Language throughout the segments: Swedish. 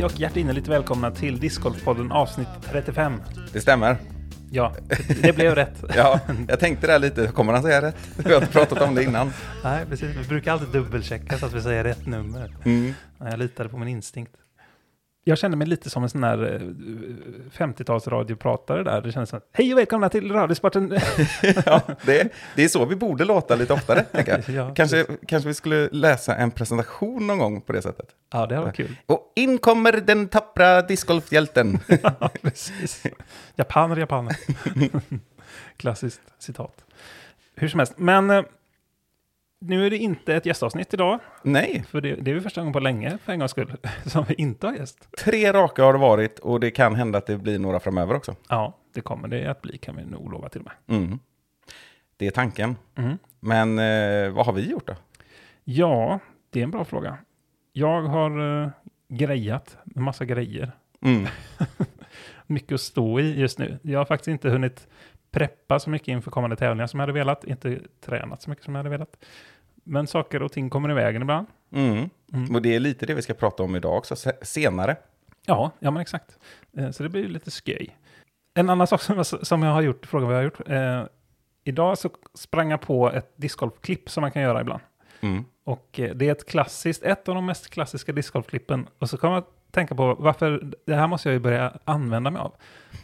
Hej och hjärtinnerligt välkomna till Discgolfpodden avsnitt 35. Det stämmer. Ja, det blev rätt. Ja, jag tänkte det lite, kommer han säga rätt? Vi har inte pratat om det innan. Nej, precis. Vi brukar alltid dubbelchecka så att vi säger rätt nummer. Mm. Jag litade på min instinkt. Jag kände mig lite som en sån här eh, 50-tals radiopratare där. Det kändes som hej och välkomna till Radiosporten. Ja, det, det är så vi borde låta lite oftare. Ja, Kanske, kanske vi skulle läsa en presentation någon gång på det sättet. ja, det var kul. Och in kommer den tappra discgolfhjälten. Ja, precis. Japaner, japaner. Klassiskt citat. Hur som helst, men eh, nu är det inte ett gästavsnitt idag. Nej, För det, det är första gången på länge, för en gångs skull, som vi inte har gäst. tre raka har det varit och det kan hända att det blir några framöver också. Ja, det kommer det att bli, kan vi nog lova till och med. Mm. Det är tanken. Mm. Men eh, vad har vi gjort då? Ja, det är en bra fråga. Jag har uh, grejat en massa grejer. Mm. Mycket att stå i just nu. Jag har faktiskt inte hunnit preppa så mycket inför kommande tävlingar som jag hade velat. Inte tränat så mycket som jag hade velat. Men saker och ting kommer i vägen ibland. Mm. Mm. Och det är lite det vi ska prata om idag också, se- senare. Ja, ja men exakt. Eh, Så det blir lite sköj. En annan sak som jag, som jag har gjort, frågan vad jag har gjort. Eh, idag så sprang jag på ett discgolfklipp som man kan göra ibland. Mm. Och eh, det är ett klassiskt, ett av de mest klassiska discgolfklippen. Och så kan man tänka på varför, det här måste jag ju börja använda mig av.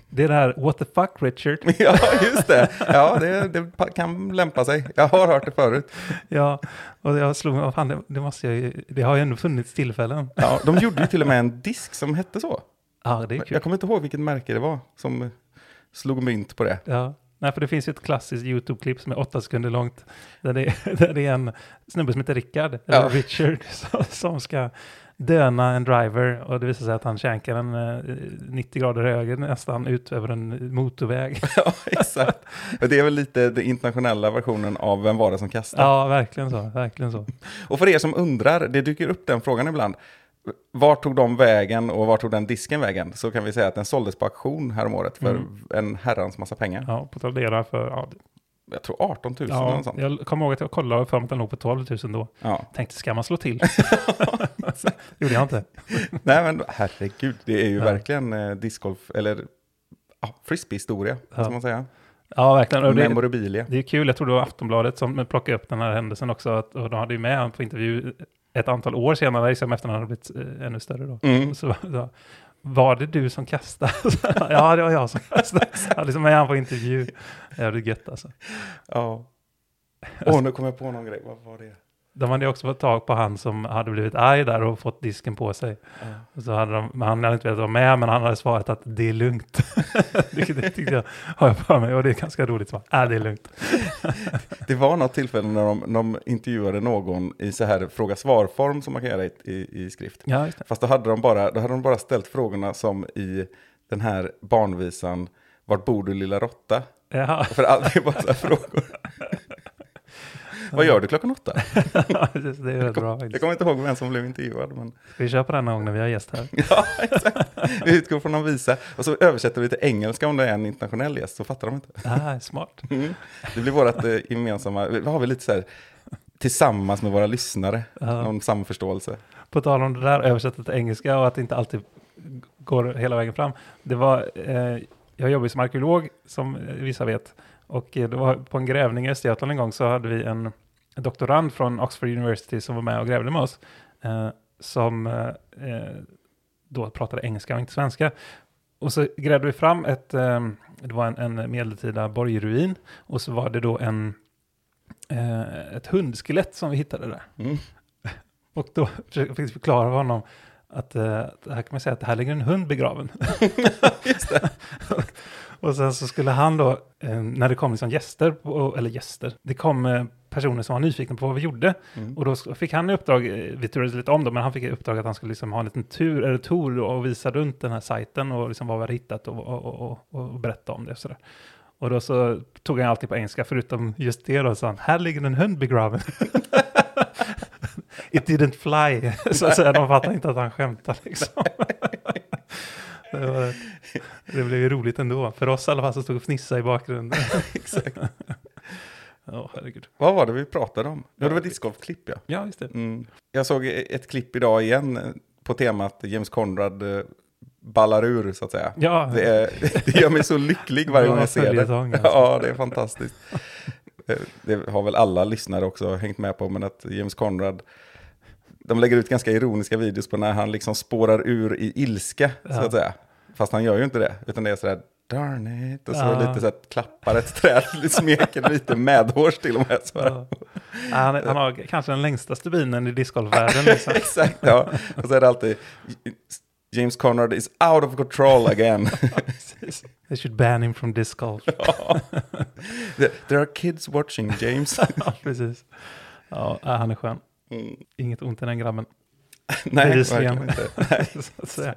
Det är det här What the fuck Richard. Ja, just det. Ja, det, det kan lämpa sig. Jag har hört det förut. ja, och jag slog mig, vad fan, det, det måste jag ju, det har ju ändå funnits tillfällen. Ja, de gjorde ju till och med en disk som hette så. Ja, det är kul. Jag kommer inte ihåg vilket märke det var som slog mynt på det. Ja, nej, för det finns ju ett klassiskt YouTube-klipp som är åtta sekunder långt. Där det, där det är en snubbe som heter Rickard, eller Ja. Richard, som ska döna en driver. Och det visar sig att han känkar en eh, 90 grader höger nästan ut över en motorväg. Ja, exakt. Och det är väl lite den internationella versionen av Vem var det som kastade? ja, verkligen så. Verkligen så. Och för er som undrar, det dyker upp den frågan ibland. Var tog de vägen och var tog den disken vägen? Så kan vi säga att den såldes på auktion häromåret för Mm. en herrans massa pengar. Ja, på Tradera för, ja, Jag tror 18 000 eller ja något sånt. jag kommer ihåg att jag kollade och för mig att den låg på 12 000 då. Ja. Tänkte, ska man slå till? gjorde jag inte. Nej men herregud, det är ju Ja. verkligen eh, discgolf, eller ja, frisbee-historia, Ja. ska man säga. Ja, verkligen. Och det, Memorabilia. Det är kul, jag tror det var Aftonbladet som plockade upp den här händelsen också. Att, och de hade ju med honom på intervju ett antal år senare, liksom efter att han hade blivit eh, ännu större då. Mm. Så, så, var det du som kastade? ja, det var jag som kastade. Ja, liksom är han på intervju. Ja, det är gött alltså. Ja. Åh, nu kom jag på någon grej. Vad var det? De hade också fått tag på han som hade blivit arg där och fått disken på sig. Och så hade de, han hade inte velat vara med, men han hade svarat att det är lugnt. det, det tyckte jag, har jag för mig, och det är ganska roligt svar. Ja, det är lugnt. Det var något tillfälle när de, de intervjuade någon i så här fråga-svar-form som man kan göra i, i, i skrift. Ja, just det. Fast då hade, de bara, då hade de bara ställt frågorna som i den här barnvisan Vart bor du lilla råtta? Ja, För allt är bara så här frågor. Vad gör du klockan åtta? precis, det är rätt bra Jag kommer inte ihåg vem som blev intervjuad. Men... Vi kör på den någon gång när vi har gäst här. Ja, exakt. Vi utgår från någon visa. Och så översätter vi till engelska om det är en internationell gäst, så fattar de inte. Ah, smart. Mm. Det blir vårt eh, gemensamma, vad har vi lite så här, tillsammans med våra lyssnare, Ja. någon samförståelse. På tal om det där, översättet till engelska och att det inte alltid går hela vägen fram. Det var, eh, jag jobbar som arkeolog, som vissa vet. Och eh, det var på en grävning i Östergötland en gång så hade vi en doktorand från Oxford University som var med och grävde med oss. Eh, som eh, eh, då pratade engelska och inte svenska. Och så grävde vi fram ett, eh, det var en, en medeltida borgruin. Och så var det då en, eh, ett hundskelett som vi hittade där. Mm. Och då försökte jag förklara för honom att här kan man säga att det här ligger en hund begraven. Just. och sen så skulle han då, eh, när det kom liksom gäster, eller gäster, det kom eh, personer som var nyfikna på vad vi gjorde. Mm. Och då fick han i uppdrag, eh, vi turades lite om då, men han fick i uppdrag att han skulle liksom ha en liten tur, eller tour och visa runt den här sajten och liksom vad vi hade hittat och, och, och, och, och berätta om det och sådär. Och då så tog han alltid på engelska, förutom just det då, sa han, här ligger en hund begraven. It didn't fly, så att säga, de fattar inte att han skämtar liksom. Det, var rätt. det blev ju roligt ändå. För oss i alla fall som stod och fnissade i bakgrunden. Exakt. Ja, herregud. Vad var det vi pratade om? Ja, det var discgolfklipp ja. Ja, just det. Mm. Jag såg ett klipp idag igen eh, på temat James Conrad eh, ballar ur så att säga. Ja, Det, är, det gör mig så lycklig varje gång jag ser det. alltså. Ja, det är fantastiskt. Eh, Det har väl alla lyssnare också hängt med på, men att James Conrad, de lägger ut ganska ironiska videos på när han liksom spårar ur i ilska, så Ja. att säga. Fast han gör ju inte det, utan det är sådär, darn it, och så Ja. lite så här, klappar ett träd, smeker lite medhårs till och med. Så. Ja. Ja, Han, han har kanske den längsta stubinen i discgolfvärlden. Liksom. Exakt, ja. Och så är det alltid, James Conrad is out of control again. They should ban him from discgolf. There- There are kids watching, James. ja, precis. Ja, ja, han är skön. Mm. Inget ont i den grabben. Nej, Bevisligen. verkligen inte.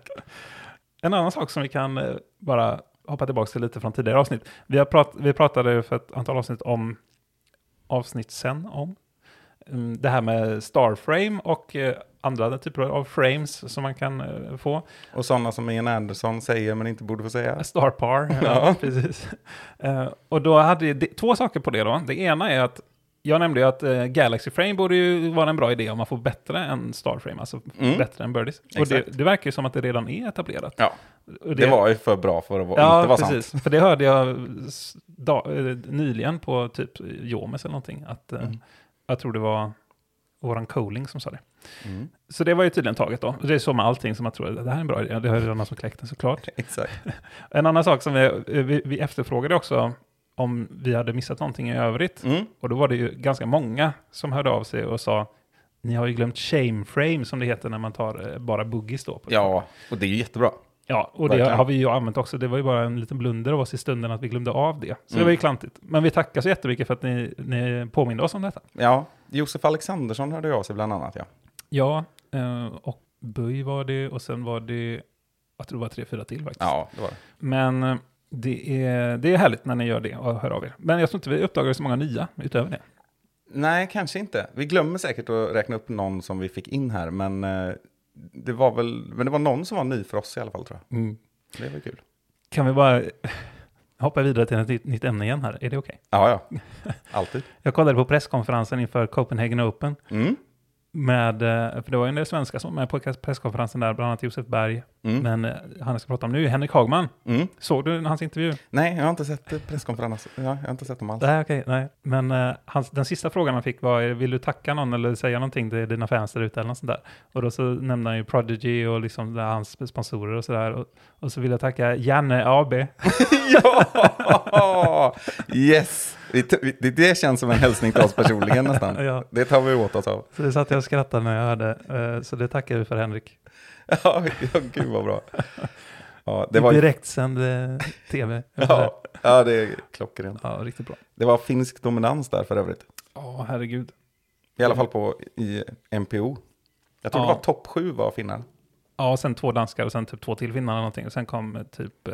En annan sak som vi kan eh, bara hoppa tillbaka till lite från tidigare avsnitt. Vi, har prat, vi pratade för ett antal avsnitt om avsnitt sen om mm, det här med Starframe och eh, andra typer av frames som man kan eh, få. Och sådana som Ian Anderson säger men inte borde få säga. Starpar, ja, precis. Och då hade jag det- två saker på det då. Det ena är att jag nämnde ju att eh, Galaxy Frame borde ju vara en bra idé om man får bättre än Starframe, alltså Mm. bättre än Birdies. Och det, Exakt. det verkar ju som att det redan är etablerat. Ja, Och det var ju för bra för att vara, Ja, inte vara precis. sant. För det hörde jag da, eh, nyligen på typ Jomes eller någonting. Att, eh, Mm. Jag tror det var våran Coling som sa det. Mm. Så det var ju tydligen taget då. Det är så med allting som man tror, det här är en bra idé. Det har ju redan någon som kläckt den såklart. Exakt. En annan sak som vi, eh, vi, vi efterfrågade också om vi hade missat någonting i övrigt. Mm. Och då var det ju ganska många som hörde av sig och sa ni har ju glömt shame frame som det heter när man tar eh, bara boogies då. Ja, och det är ju jättebra. Ja, och det Verkligen. har vi ju använt också. Det var ju bara en liten blunder av oss i stunden att vi glömde av det. Så det Mm. var ju klantigt. Men vi tackar så jättemycket för att ni, ni påminde oss om detta. Ja, Josef Alexandersson hörde av sig bland annat. Ja. Ja, eh, och Böj var det och sen var det, jag tror det var tre, fyra till faktiskt. ja, det var det. Men eh, det är, det är härligt när ni gör det och hör av er. Men jag tror inte vi uppdagade så många nya utöver det. Nej, kanske inte. Vi glömmer säkert att räkna upp någon som vi fick in här, men eh, det var väl, men det var någon som var ny för oss i alla fall tror jag. Det var kul. Kan vi bara hoppa vidare till ett nytt, ämne igen här? Är det okej? Ja, ja. Alltid. Jag kollade på presskonferensen inför Copenhagen Open. Mm. Med, eh, för det var ju en del svenskar som var med på presskonferensen där, bland annat Josef Berg. Mm. Men eh, han jag ska prata om nu är Henrik Hagman. Mm. Såg du hans intervju? Nej, jag har inte sett eh, presskonferensen. Ja, jag har inte sett dem alls. Nej, okej, nej. Men eh, hans, den sista frågan han fick var, vill du tacka någon eller säga någonting till dina fans där ute eller något sånt där? Och då så nämnde han ju Prodigy och liksom där hans sponsorer och sådär. Och, och så vill jag tacka Janne AB. ja! Yes! Det, det känns som en hälsning till oss personligen nästan. Ja. Det tar vi åt oss av. Så det satt jag och skrattade när jag hörde. Så det tackar vi för Henrik. Ja, gud vad bra. Ja, det var, Direktsänd eh, tv. ja, ja, det är klockrent. ja, riktigt bra. Det var finsk dominans där för övrigt. Ja, herregud. I alla fall på i MPO. Jag tror Ja. det var topp sju var finnar. Ja, och sen två danskar och sen typ två till finnar eller någonting. Och sen kom eh, typ, eh,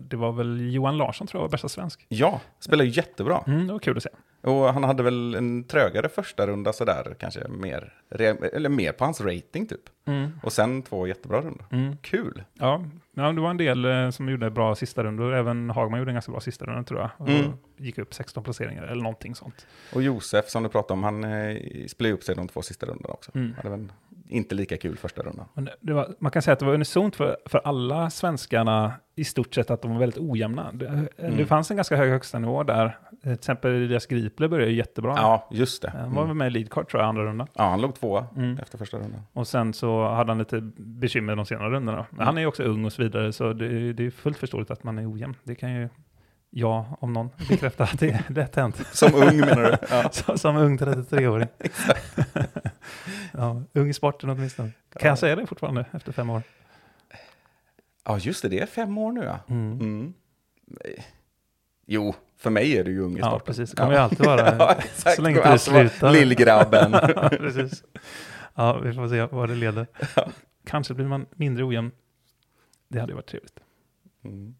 det var väl Johan Larsson tror jag var bästa svensk. Ja, spelar ju jättebra. Mm, det var kul att se. Och han hade väl en trögare första runda sådär, kanske mer, eller mer på hans rating typ. Mm. Och sen två jättebra rundor. Mm. Kul! Ja, ja, det var en del eh, som gjorde bra sista rundor. Även Hagman gjorde en ganska bra sista runda tror jag. Mm. gick upp 16 placeringar eller någonting sånt. Och Josef som du pratade om, han eh, spelade upp sig de två sista rundorna också. Mm. Hade väl inte lika kul första rundan. Det, det var, man kan säga att det var unisont för, för alla svenskarna i stort sett att de var väldigt ojämna. Det, det Mm. fanns en ganska hög högsta nivå där. Till exempel Elias Gripler började jättebra. Ja, just det. Han var Mm. med i leadcard tror jag, andra rundan. Ja, han låg tvåa Mm. efter första rundan. Och sen så hade han lite bekymmer de senare rundorna. Men han är ju också ung och så vidare, så det, det är fullt förståeligt att man är ojämn. Det kan ju jag, om någon, bekräfta att det är lätt hänt. Som ung menar du? Ja. Som ung 33-åring. ja, ung i sporten åtminstone. Kan Ja. jag säga det fortfarande efter fem år? ja, just det. Det är fem år nu ja. Mm. Mm. Jo, för mig är du ju ung i Ja, sporten. precis. Det kommer ju alltid vara. ja, exakt. så länge Det vara slutar. Lillgrabben. Ja, precis. Ja, vi får se vad det leder. Kanske blir man mindre ojämn. Det hade ju varit trevligt. Mm.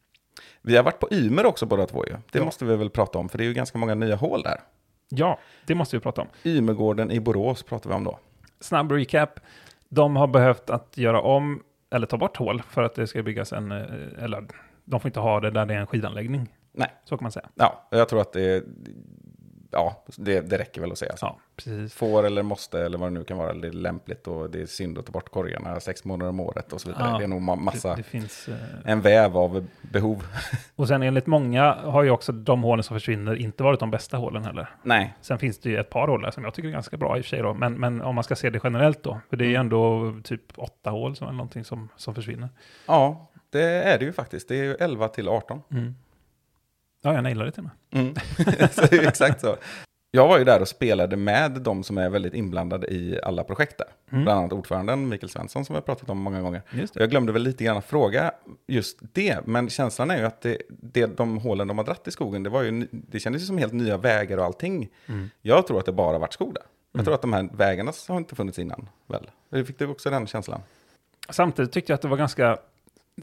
Vi har varit på Ymer också båda två ju. Det Ja. måste vi väl prata om, för det är ju ganska många nya hål där. Ja, det måste vi prata om. Ymergården i Borås pratar vi om då. Snabb recap. De har behövt att göra om eller ta bort hål för att det ska byggas en, eh, eller de får inte ha det där det är en skidanläggning. Nej. Så kan man säga. Ja, jag tror att det, ja, det, det räcker väl att säga så. Ja, precis. Får eller måste eller vad det nu kan vara, det är lämpligt och det är synd att ta bort korgarna sex månader om året och så vidare. Ja, det är nog ma- massa, Det, det finns, eh, en väv av behov. och sen enligt många har ju också de hålen som försvinner inte varit de bästa hålen heller. Nej, Sen finns det ju ett par hål där som jag tycker är ganska bra i och för sig då. Men, men om man ska se det generellt då. För det är ju ändå typ åtta hål som är någonting som, som försvinner. ja, det är det ju faktiskt. Det är ju 11 till 18. Ja, jag nailade det till och med. Mm. exakt så. Jag var ju där och spelade med de som är väldigt inblandade i alla projekt där. Mm. Bland annat ordföranden Mikael Svensson som vi har pratat om många gånger. Jag glömde väl lite grann att fråga just det, men känslan är ju att det, det, de hålen de har dratt i skogen, det, var ju, det kändes ju som helt nya vägar och allting. Mm. Jag tror att det bara varit skog där. Jag tror att de här vägarna har inte funnits innan, väl? Fick du också den känslan? Samtidigt tyckte jag att det var ganska,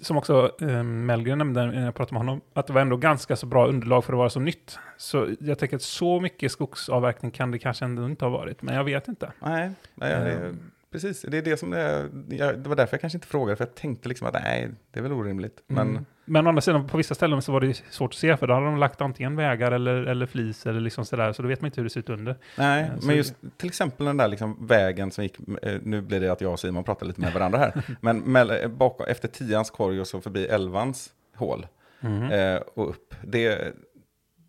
som också eh, Mellgren nämnde när jag pratade med honom, att det var ändå ganska så bra underlag för att vara så nytt. Så jag tänker att så mycket skogsavverkning kan det kanske ändå inte ha varit, men jag vet inte. Nej, nej det, Ehm. Precis. Det är det som är. Jag, det var därför jag kanske inte frågade, för jag tänkte liksom att nej, det är väl orimligt. Men Mm. Men å andra sidan, på vissa ställen så var det svårt att se, för då hade de lagt antingen vägar eller, eller flis eller liksom sådär, så då vet man inte hur det ser ut under. nej, Eh, så- men just till exempel den där liksom vägen som gick, eh, nu blir det att jag och Simon pratar lite med varandra här, men mell- bakom, efter tians korg och så förbi elvans hål eh, och upp, det,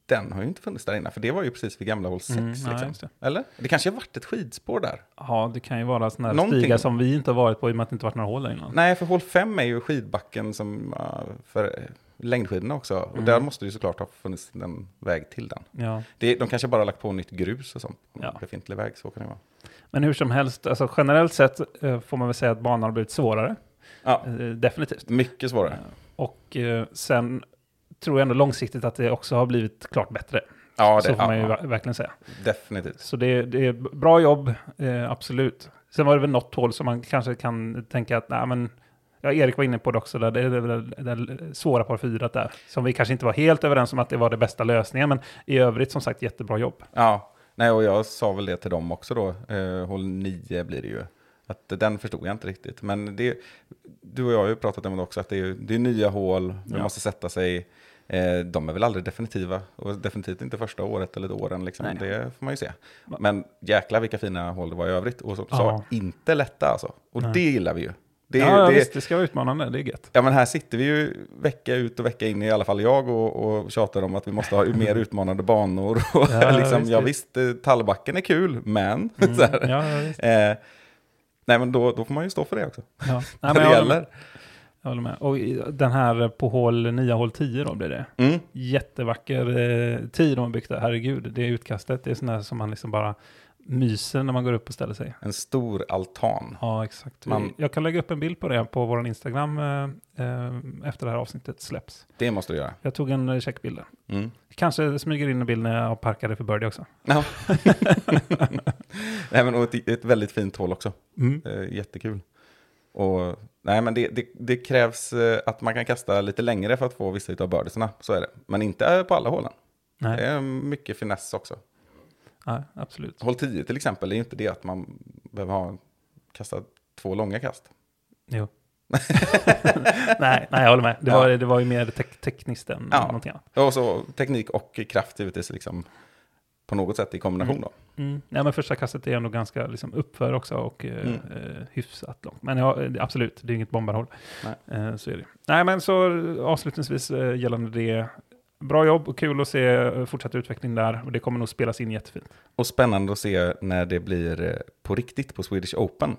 den har ju inte funnits där inne, för det var ju precis vid gamla hål 6. Mm, liksom. det. Eller? Det kanske har varit ett skidspår där. Ja, det kan ju vara sådana här Någonting- stigar som vi inte har varit på i och med att det inte varit några hål där innan. Nej, för hål 5 är ju skidbacken som, för eh, längdskidorna också. Och Mm. där måste det ju såklart ha funnits en väg till den. Ja. Det, de kanske bara har lagt på nytt grus och sånt. på Ja. Befintlig väg, så kan det vara. Men hur som helst, alltså generellt sett eh, får man väl säga att banan har blivit svårare. Ja, Eh, definitivt. mycket svårare. Och sen tror jag ändå långsiktigt att det också har blivit klart bättre. Ja, så det, får ja, man ju ja, ver- verkligen säga. definitivt. Så det, det är bra jobb, eh, absolut. Sen var det väl något hål som man kanske kan tänka att, nej men, ja, Erik var inne på det också, där, det är väl det, svåra par fyra där, som vi kanske inte var helt överens om att det var det bästa lösningen, men i övrigt som sagt jättebra jobb. Ja, nej, och jag sa väl det till dem också då. Eh, hål 9 blir det ju. Att den förstod jag inte riktigt. Men det, du och jag har ju pratat om det också, att det är, det är nya hål, de Ja. måste sätta sig. Eh, de är väl aldrig definitiva, och definitivt inte första året eller åren, liksom. Nej. det får man ju se. Men jäkla vilka fina hål det var i övrigt. Och som sa, inte lätta alltså. Och Nej. det gillar vi ju. Det, ja, ja, det, visst, det ska vara utmanande, det är gött. Ja men här sitter vi ju vecka ut och vecka in, i alla fall jag, och, och tjatar om att vi måste ha mer utmanande banor. Och Ja, liksom, visst, ja visst. eh, tallbacken är kul, men... Mm, ja, eh, nej men då, då får man ju stå för det också. Ja. Nej, När det gäller. Jag håller med. Och den här på hål 9, hål 10 då blir det. Mm. Jättevacker eh, tid de har byggt där, herregud. Det utkastet, det är sånt där som man liksom bara myser när man går upp och ställer sig. En stor altan. Ja, exakt. Man- Jag kan lägga upp en bild på det på vår Instagram eh, eh, efter det här avsnittet släpps. Det måste du göra. Jag tog en eh, checkbild där. Mm. Kanske smyger in en bild när jag parkade för birdie också. Ja. nej, men, och ett, ett väldigt fint hål också. Mm. Eh, jättekul. Och, nej, men det, det, det krävs eh, att man kan kasta lite längre för att få vissa av birdisarna. Så är det. Men inte eh, på alla hålen. Nej, Det är mycket finess också. nej, absolut. Håll 10 till exempel, det är ju inte det att man behöver ha kasta två långa kast. Jo. nej, nej, jag håller med. Det, Ja. var, det var ju mer tek tekniskt än Ja. någonting annat. Och så teknik och kraft givetvis liksom på något sätt i kombination då. Mm. Nej, men första kastet är ändå ganska liksom, uppför också och eh, Mm. eh, hyfsat långt. Men ja, det- absolut, det är inget bombarhåll. Eh, så är det. Nej, men så avslutningsvis eh, gällande det. Bra jobb och kul att se eh, fortsatt utveckling där. Och det kommer nog spelas in jättefint. Och spännande att se när det blir eh, på riktigt på Swedish Open.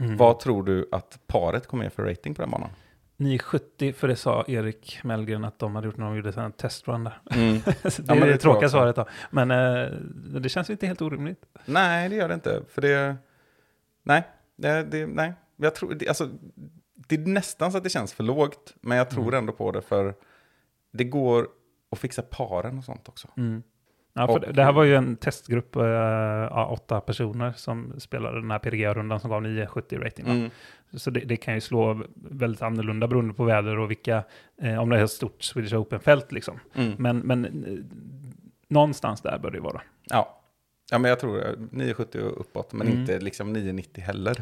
Mm. Vad tror du att paret kommer ge för rating på den banan? 970, för det sa Erik Mellgren att de hade gjort när de gjorde en testrun där. Mm. Det Ja, är men det, det tråkiga svaret då. Men eh, det känns inte helt orimligt. Nej, det gör det inte. För det... Nej, det, det, nej. Jag tror, det, alltså, det är nästan så att det känns för lågt. Men jag tror Mm. ändå på det för det går att fixa paren och sånt också. Ja, för Och- det- här var ju en testgrupp, eh, ja, åtta personer som spelade den här PDG-rundan som gav 970 rating. Mm. Så det, det kan ju slå väldigt annorlunda beroende på väder och vilka, eh, om det är ett stort Swedish Open-fält liksom. Mm. Men, men eh, någonstans där bör det ju vara. Ja. ja, men jag tror eh, 970 och uppåt. Men Mm. inte liksom 990 heller.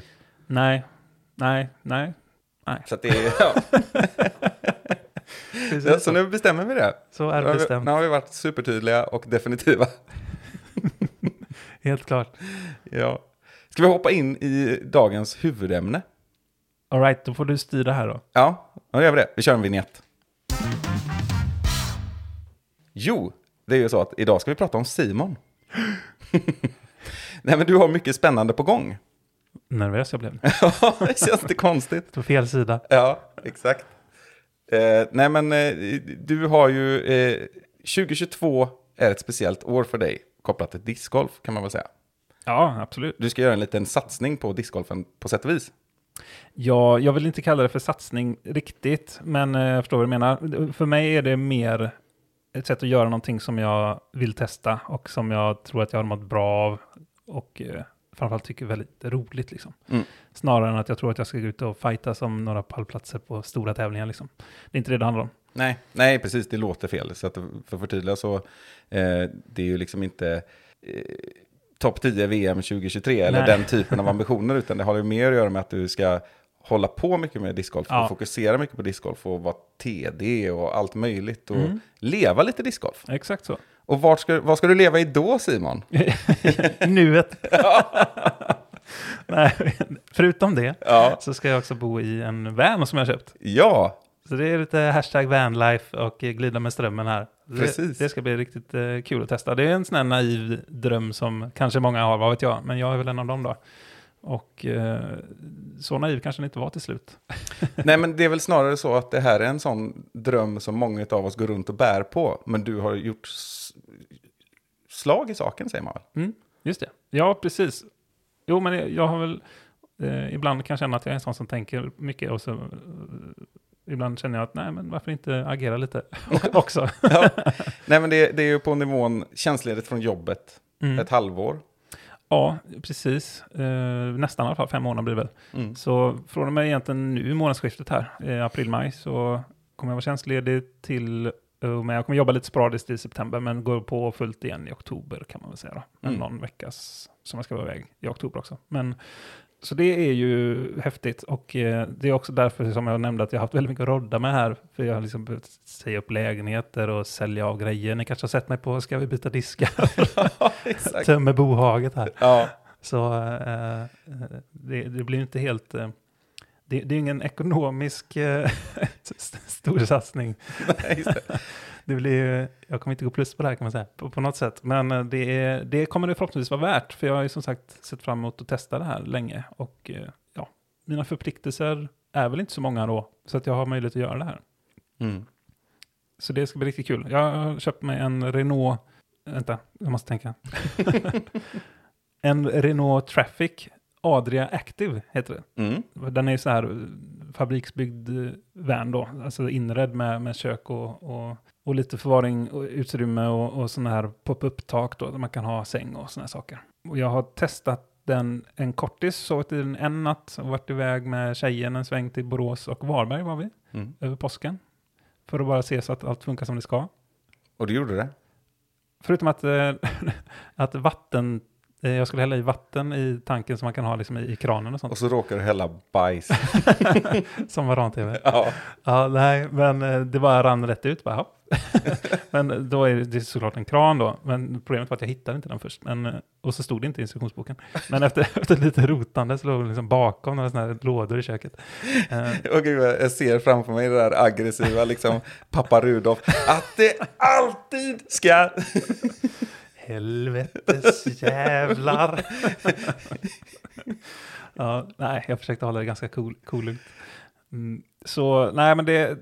Nej, nej, nej. Nej. Så, det är, ja. Precis Ja, så nu bestämmer vi det. så Nu är det vi, bestämt. nu har vi varit supertydliga och definitiva. Helt klart. Ja. Ska vi hoppa in i dagens huvudämne? All right, då får du styra här då. Ja, då gör vi det. Vi kör en vignett. Jo, det är ju så att idag ska vi prata om Simon. Nej, men du har mycket spännande på gång. Nervös jag blev. Ja, det känns inte konstigt. På fel sida. Ja, exakt. Eh, nej, men eh, du har ju... Eh, 2022 är ett speciellt år för dig, kopplat till discgolf kan man väl säga. Ja, absolut. Du ska göra en liten satsning på discgolfen på sätt och vis. Ja, jag vill inte kalla det för satsning riktigt, men eh, jag förstår vad du menar. För mig är det mer ett sätt att göra någonting som jag vill testa och som jag tror att jag har mått bra av och eh, framförallt tycker är väldigt roligt. Liksom. Mm. Snarare än att jag tror att jag ska gå ut och fighta som några pallplatser på stora tävlingar. Liksom. Det är inte det det handlar om. Nej, nej, precis, det låter fel. Så att för att förtydliga så, eh, det är ju liksom inte eh, topp 10 VM 2023 eller Nej. den typen av ambitioner, utan det har ju mer att göra med att du ska hålla på mycket med discgolf Ja. och fokusera mycket på discgolf och vara TD och allt möjligt och Mm. leva lite discgolf. Exakt så. Och vart ska, vad ska du leva i då, Simon? Nuet. Nej, förutom det Ja, så ska jag också bo i en van som jag har köpt. ja, Så det är lite hashtag vanlife och glida med strömmen här. Det, Precis. det ska bli riktigt eh, kul att testa. Det är en sån här naiv dröm som kanske många har, vad vet jag. Men jag är väl en av dem då. Och eh, så naiv kanske den inte var till slut. Nej, men det är väl snarare så att det här är en sån dröm som många av oss går runt och bär på, men du har gjort slag i saken, säger man väl? Mm, just det. Ja, precis. Jo, men jag har väl... Eh, ibland kan jag känna att jag är en sån som tänker mycket och så... Eh, ibland känner jag att nej, men varför inte agera lite också? Ja. Nej, men det, det är ju på nivån tjänstledigt från jobbet, Mm. ett halvår. Ja, precis. Eh, nästan i alla fall, fem månader blir det väl. Mm. Så från och med egentligen nu i månadsskiftet här, i april-maj, så kommer jag vara tjänstledig till, eh, men jag kommer jobba lite sporadiskt i september, men går på fullt igen i oktober kan man väl säga då. Men Mm. någon veckas som jag ska vara iväg i oktober också. Men, så det är ju häftigt och eh, det är också därför som jag nämnde att jag har haft väldigt mycket att rodda med här, för jag har liksom behövt säga upp lägenheter och sälja av grejer. Ni kanske har sett mig på Ska vi byta diskar? Ja. Tömmer bohaget här. Ja, Så eh, eh, det, det blir inte helt... Eh, det, det är ingen ekonomisk eh, st- stor satsning. nej, det. Blir, jag kommer inte gå plus på det här kan man säga, på, på något sätt. Men eh, det, är, det kommer det förhoppningsvis vara värt, för jag har ju som sagt sett fram emot att testa det här länge. Och eh, ja, mina förpliktelser är väl inte så många då, så att jag har möjlighet att göra det här. Mm. Så det ska bli riktigt kul. Jag har köpt mig en Renault, vänta, jag måste tänka. en Renault Traffic Adria Active heter det. Mm. Den är så här fabriksbyggd eh, van då, alltså inredd med, med kök och, och, och lite förvaring och utrymme och, och sådana här pop-up-tak då, där man kan ha säng och sådana saker. Och jag har testat den en kortis, sovit i den en natt och varit iväg med tjejen en sväng till Borås och Varberg var vi, Mm. över påsken. För att bara se så att allt funkar som det ska. Och du gjorde det? Förutom att, eh, att vatten, jag skulle hälla i vatten i tanken som man kan ha liksom i, i kranen och sånt. Och så råkar du hälla bajs. som varan-tv. Ja, Ja, nej, men eh, det bara rann rätt ut. Bara, ja. men då är det såklart en kran då. Men problemet var att jag hittade inte den först. Men, eh, och så stod det inte i instruktionsboken. Men efter, efter lite rotande så låg det liksom bakom några sådana här lådor i köket. Eh, och gud, jag ser framför mig det där aggressiva, liksom pappa Rudolf, att det alltid ska... Helvetes jävlar. ja, nej, jag försökte hålla det ganska cool, cool ut. Mm, så nej, men det,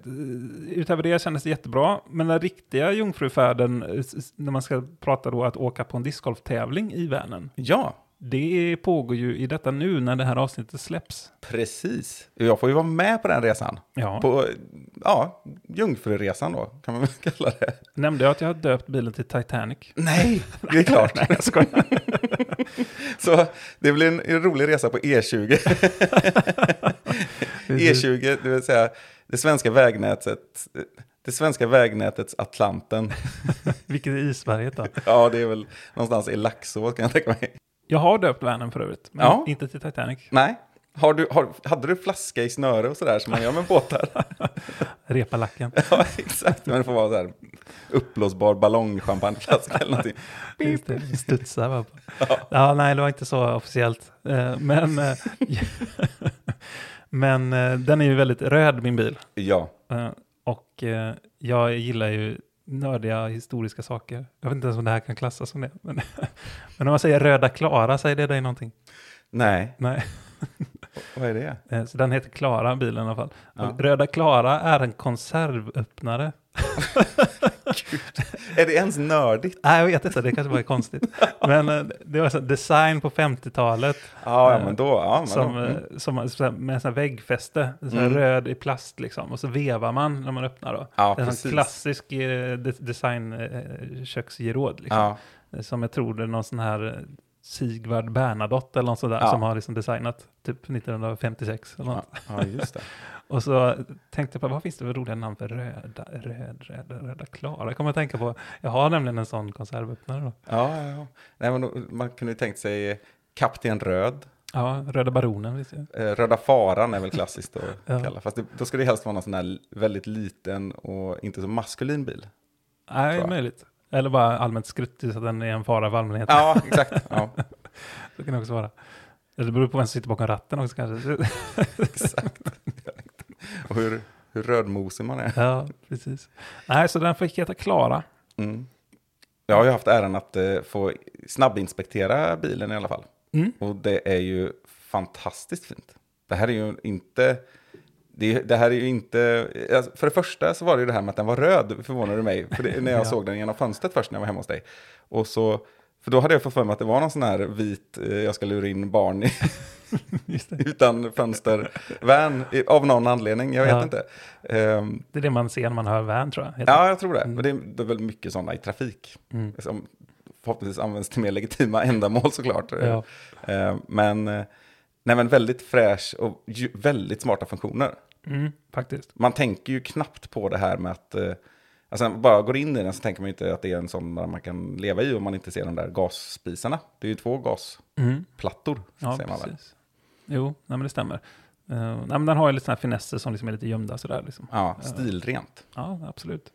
utöver det kändes det jättebra. Men den riktiga jungfrufärden, eh, när man ska prata då att åka på en discgolftävling i Vänern, Ja, det pågår ju i detta nu när det här avsnittet släpps. precis. Jag får ju vara med på den resan. Ja. På, ja, jungfruresan då, kan man väl kalla det. Nämnde jag att jag har döpt bilen till Titanic? Nej, det är klart. Nej, jag skojar. Så det blir en, en rolig resa på E E20. E20, det vill säga det svenska vägnätet, det svenska vägnätets Atlanten. Vilket är isberget då? Ja, det är väl någonstans i Laxå kan jag tänka mig. Jag har döpt Vänern för övrigt, men Ja. inte till Titanic. Nej, Har du, har, hade du flaska i snöre och sådär som man gör med båtar? Repa lacken. ja, exakt. Men det får vara så här uppblåsbar ballongchampagneflaska eller någonting. Just det, studsar bara på. Ja. nej, det var inte så officiellt. Eh, Men, eh, men eh, den är ju väldigt röd, min bil. Ja, Och jag gillar ju nördiga historiska saker. Jag vet inte ens om det här kan klassas som det. Men, men om man säger röda Klara, säger det dig någonting? nej, Nej. vad är det? Eh, Så den heter Klara, bilen i alla fall. Ja. Röda Klara är en konservöppnare. Är det ens nördigt? Nej, jag vet inte, det kanske bara är konstigt. Men eh, det var så design på 50-talet. Ja, ja Eh, men då, ja, men Som, då, eh, mm. som med en väggfäste, en sån här Mm. röd i plast liksom. Och så vevar man när man öppnar då. Ja, en sån precis. klassisk eh, de design eh, köksgeråd liksom. Ja, Eh, Som jag tror det är någon sån här eh, Sigvard Bernadotte eller något sådär Ja. som har liksom designat typ 1956 eller något. ja, ja, just det. Och så tänkte jag på vad finns det för roliga namn för röda, röd, röda, röda Klara? kommer jag tänka på. Jag har nämligen en sån konservöppnare då. Ja, ja, ja. Nej, men man kunde ju tänkt sig Kapten Röd. Ja, Röda Baronen visst jag. Eh, Röda Faran är väl klassiskt att Ja. kalla. Fast det, då ska det helst vara någon sån här väldigt liten och inte så maskulin bil. Nej, jag. möjligt. Eller bara allmänt skruttig så att den är en fara för allmänheten. Ja, exakt. Ja, Det kan det också vara. Eller det beror på vem som sitter bakom ratten också kanske. exakt. Och hur, hur rödmosig man är. ja, precis. Nej, så den fick heta Klara. Mm. Jag har ju haft äran att eh, få snabbinspektera bilen i alla fall. Mm. Och det är ju fantastiskt fint. Det här är ju inte... Det, det här är ju inte... alltså, För det första så var det ju det här med att den var röd, förvånade mig. För det, när jag Ja. såg den genom fönstret först när jag var hemma hos dig. Och så... För då hade jag fått för mig att det var någon sån här vit, eh, jag ska lura in barn i, utan fönster, van, i- av någon anledning, jag vet Ja. inte. Ehm, det är det man ser när man hör van tror jag. ja, jag tror det. Mm. Men det är, det är väl mycket sådana i trafik. Mm. Som förhoppningsvis används till mer legitima ändamål såklart. Ja. Eh, men, eh, nej, men väldigt fräsch och ju, väldigt smarta funktioner. Mm, faktiskt. Man tänker ju knappt på det här med att... Eh, alltså bara går in i den så tänker man ju inte att det är en sån där man kan leva i om man inte ser de där gasspisarna. Det är ju två gasplattor, Mm. Ja, säger man väl. Jo, nej, men det stämmer. Uh, nej, men den har ju lite sådana här finesser som liksom är lite gömda sådär. Liksom. Ja, stilrent. Ja, absolut.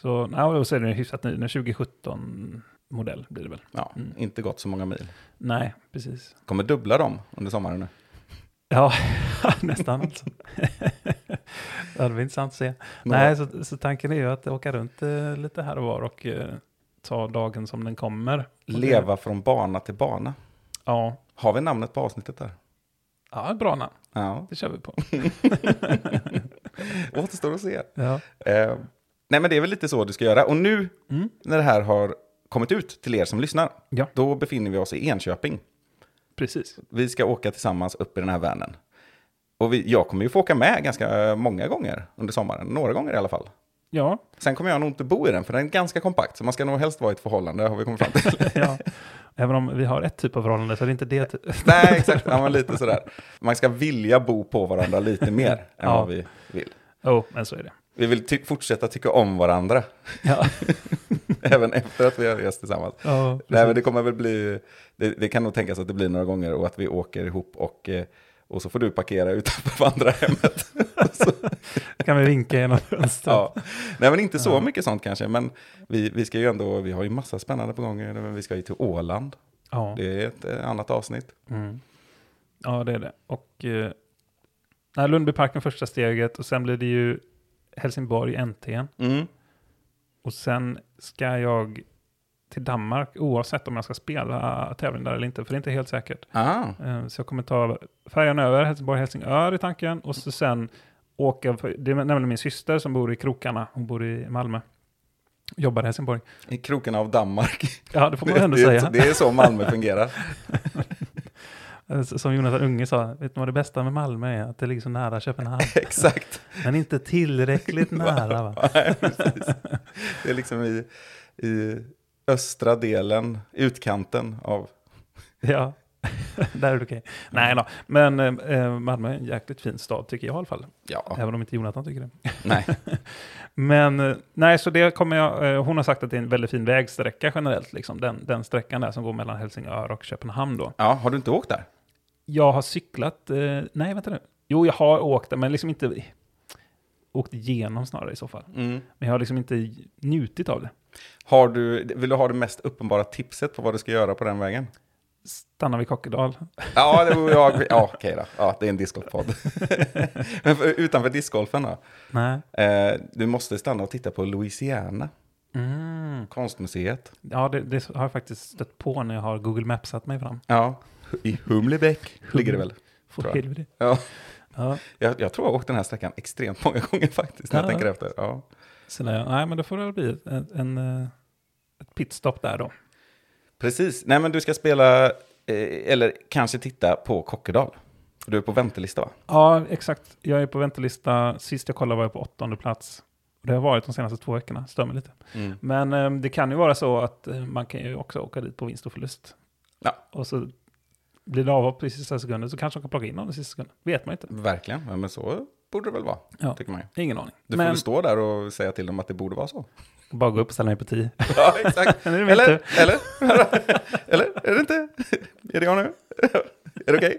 Så, nej, och så är den hyfsat ny. Den är 2017-modell blir det väl. Ja, Mm. inte gått så många mil. Nej, precis. Kommer dubbla dem under sommaren nu. Ja, nästan alltså. det hade varit intressant att se. Nej, så, så tanken är ju att åka runt eh, lite här och var och eh, ta dagen som den kommer. Leva från bana till bana. Ja, Har vi namnet på avsnittet där? ja bra namn. Ja, Det kör vi på. återstår att se. Ja. Eh, nej, men det är väl lite så du ska göra. Och nu Mm. när det här har kommit ut till er som lyssnar, Ja. då befinner vi oss i Enköping. Precis. Vi ska åka tillsammans upp i den här vanen. Och vi, jag kommer ju få åka med ganska många gånger under sommaren, några gånger i alla fall. Ja, Sen kommer jag nog inte bo i den, för den är ganska kompakt, så man ska nog helst vara i ett förhållande, har vi kommit fram till. ja. Även om vi har ett typ av förhållande så är det inte det. ty- Nej, exakt, ja, lite sådär. Man ska vilja bo på varandra lite mer än Ja. vad vi vill. Jo, men så är det. Vi vill ty- fortsätta tycka om varandra, Ja, även efter att vi har rest tillsammans. ja Nej, men det kommer väl bli, det, det kan nog tänkas att det blir några gånger och att vi åker ihop och, eh, och så får du parkera utanför vandrarhemmet. kan vi vinka genom fönstret. ja. Nej, men inte så Ja. mycket sånt kanske, men vi, vi ska ju ändå, vi har ju massa spännande på gång. Vi ska ju till Åland, Ja. det är ett eh, annat avsnitt. Mm. ja, det är det. Och eh, Lundbyparken första steget och sen blir det ju Helsingborg NT. Mm. Och sen ska jag till Danmark oavsett om jag ska spela tävling där eller inte, för det är inte helt säkert. Ah, Eh, Så jag kommer ta färjan över Helsingborg-Helsingör i tanken och så sen åka, det är nämligen min syster som bor i krokarna, hon bor i Malmö. Jobbar i Helsingborg. I krokarna av Danmark. Ja, det får man ändå det, säga. det är så Malmö fungerar. Eh, Som Jonathan Unge sa, vet du vad det bästa med Malmö är? Att det ligger så nära Köpenhamn. Exakt. Men inte tillräckligt nära va? Nej, precis. Det är liksom i, i östra delen, utkanten av... Ja, där är det okej. Nej då, men eh, Malmö är en jäkligt fin stad tycker jag i alla fall. Ja, Även om inte Jonathan tycker det. nej. Men eh, nej, så det kommer jag, eh, hon har sagt att det är en väldigt fin vägsträcka generellt, liksom. den, den sträckan där som går mellan Helsingör och Köpenhamn då. Ja, har du inte åkt där? Jag har cyklat, eh, nej vänta nu. Jo, jag har åkt det, men liksom inte åkt igenom snarare i så fall. Mm. Men jag har liksom inte njutit av det. Har du, vill du ha det mest uppenbara tipset på vad du ska göra på den vägen? Stanna vid Kokkedal. Ja, det, ja, ja okej då. Ja, det är en discgolfpodd. Men för, utanför discgolfen då? Nej. Eh, du måste stanna och titta på Louisiana, Mm. konstmuseet. Ja, det, det har jag faktiskt stött på när jag har Google Maps-at mig fram. Ja, i Humlebäck ligger det väl. För jag. helvete. Ja, Ja, jag, jag tror jag har åkt den här sträckan extremt många gånger faktiskt, när jag Ja. tänker efter. Ja. så jag, nej, men då får det bli en, en, eh, ett pitstop där då. Precis, nej men du ska spela, eh, eller kanske titta på Kokkedal. Du är på väntelista va? Ja, exakt. Jag är på väntelista. Sist jag kollade var jag på åttonde plats. Det har varit de senaste två veckorna, stör mig lite. Mm. Men eh, det kan ju vara så att eh, man kan ju också åka dit på vinst och förlust. Ja. Och så blir det avhopp i sista sekunden så kanske de kan plocka in någon i sista sekunden. Vet man inte. Verkligen, ja, men så borde det väl vara, Ja. tycker man ju. Ingen aning. Du får Men väl stå där och säga till dem att det borde vara så. bara gå upp och ställa mig på tio. Ja, exakt. Eller, eller, eller, är det inte? Är det jag nu? Är det okej?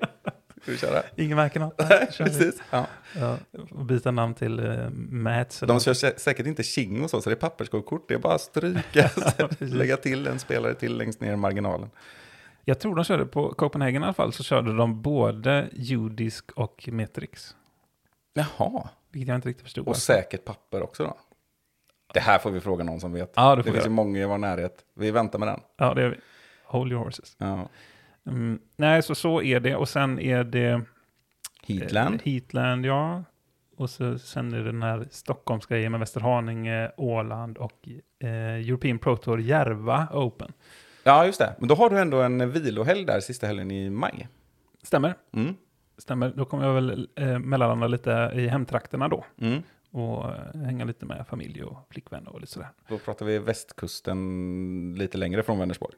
Ska vi köra? Ingen märker något. Nej, precis. Ja. Ja, byta namn till uh, Mats. eller De kör sä- säkert inte King och så, så det är papperskortkort. Det är bara stryka, lägga till en spelare till längst ner i marginalen. Jag tror de körde på Copenhagen i alla fall, så körde de både judisk och metrix. Jaha, Vilket jag inte riktigt förstod. och säkert papper också då? Det här får vi fråga någon som vet. Ja, det det finns ju många i vår närhet. Vi väntar med den. Ja, det gör vi. Hold your horses. Ja. Mm, nej, så så är det. Och sen är det... Heatland. Eh, Heatland, ja. Och så, sen är det den här Stockholmsgrejen med Västerhaninge, Åland och eh, European Pro Tour Järva Open. Ja, just det. Men då har du ändå en vilohelg där sista helgen i maj. Stämmer? Mm. Stämmer. Då kommer jag väl eh, mellanlanda lite i hemtrakterna då. Mm. Och eh, hänga lite med familj och flickvän och lite sådär. Då pratar vi västkusten lite längre från Vänersborg.